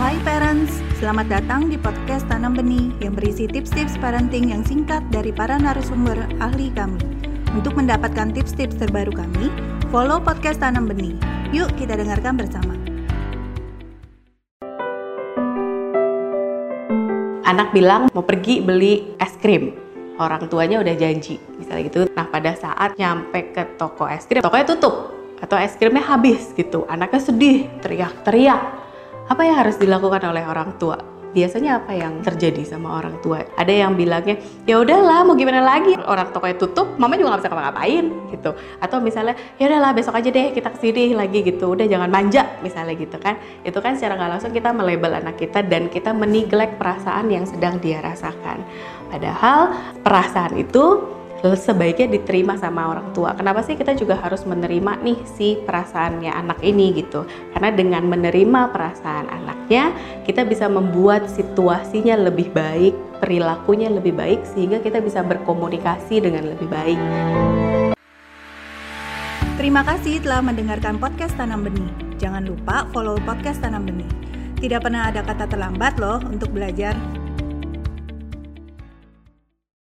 Hai parents, selamat datang di podcast Tanam Benih yang berisi tips-tips parenting yang singkat dari para narasumber ahli kami. Untuk mendapatkan tips-tips terbaru kami, follow podcast Tanam Benih. Yuk kita dengarkan bersama. Anak bilang mau pergi beli es krim. Orang tuanya udah janji, misalnya gitu. Nah pada saat nyampe ke toko es krim, tokonya tutup atau es krimnya habis gitu. Anaknya sedih, teriak-teriak apa yang harus dilakukan oleh orang tua? Biasanya apa yang terjadi sama orang tua? Ada yang bilangnya, ya udahlah, mau gimana lagi? Orang tokonya tutup, mama juga nggak bisa ngapa-ngapain gitu. Atau misalnya, ya udahlah besok aja deh kita ke sini lagi gitu. Udah jangan manja misalnya gitu kan. Itu kan secara nggak langsung kita melabel anak kita dan kita meniglek perasaan yang sedang dia rasakan. Padahal perasaan itu sebaiknya diterima sama orang tua. Kenapa sih kita juga harus menerima nih si perasaannya anak ini gitu? Karena dengan menerima perasaan anaknya, kita bisa membuat situasinya lebih baik, perilakunya lebih baik sehingga kita bisa berkomunikasi dengan lebih baik. Terima kasih telah mendengarkan podcast Tanam Benih. Jangan lupa follow podcast Tanam Benih. Tidak pernah ada kata terlambat loh untuk belajar.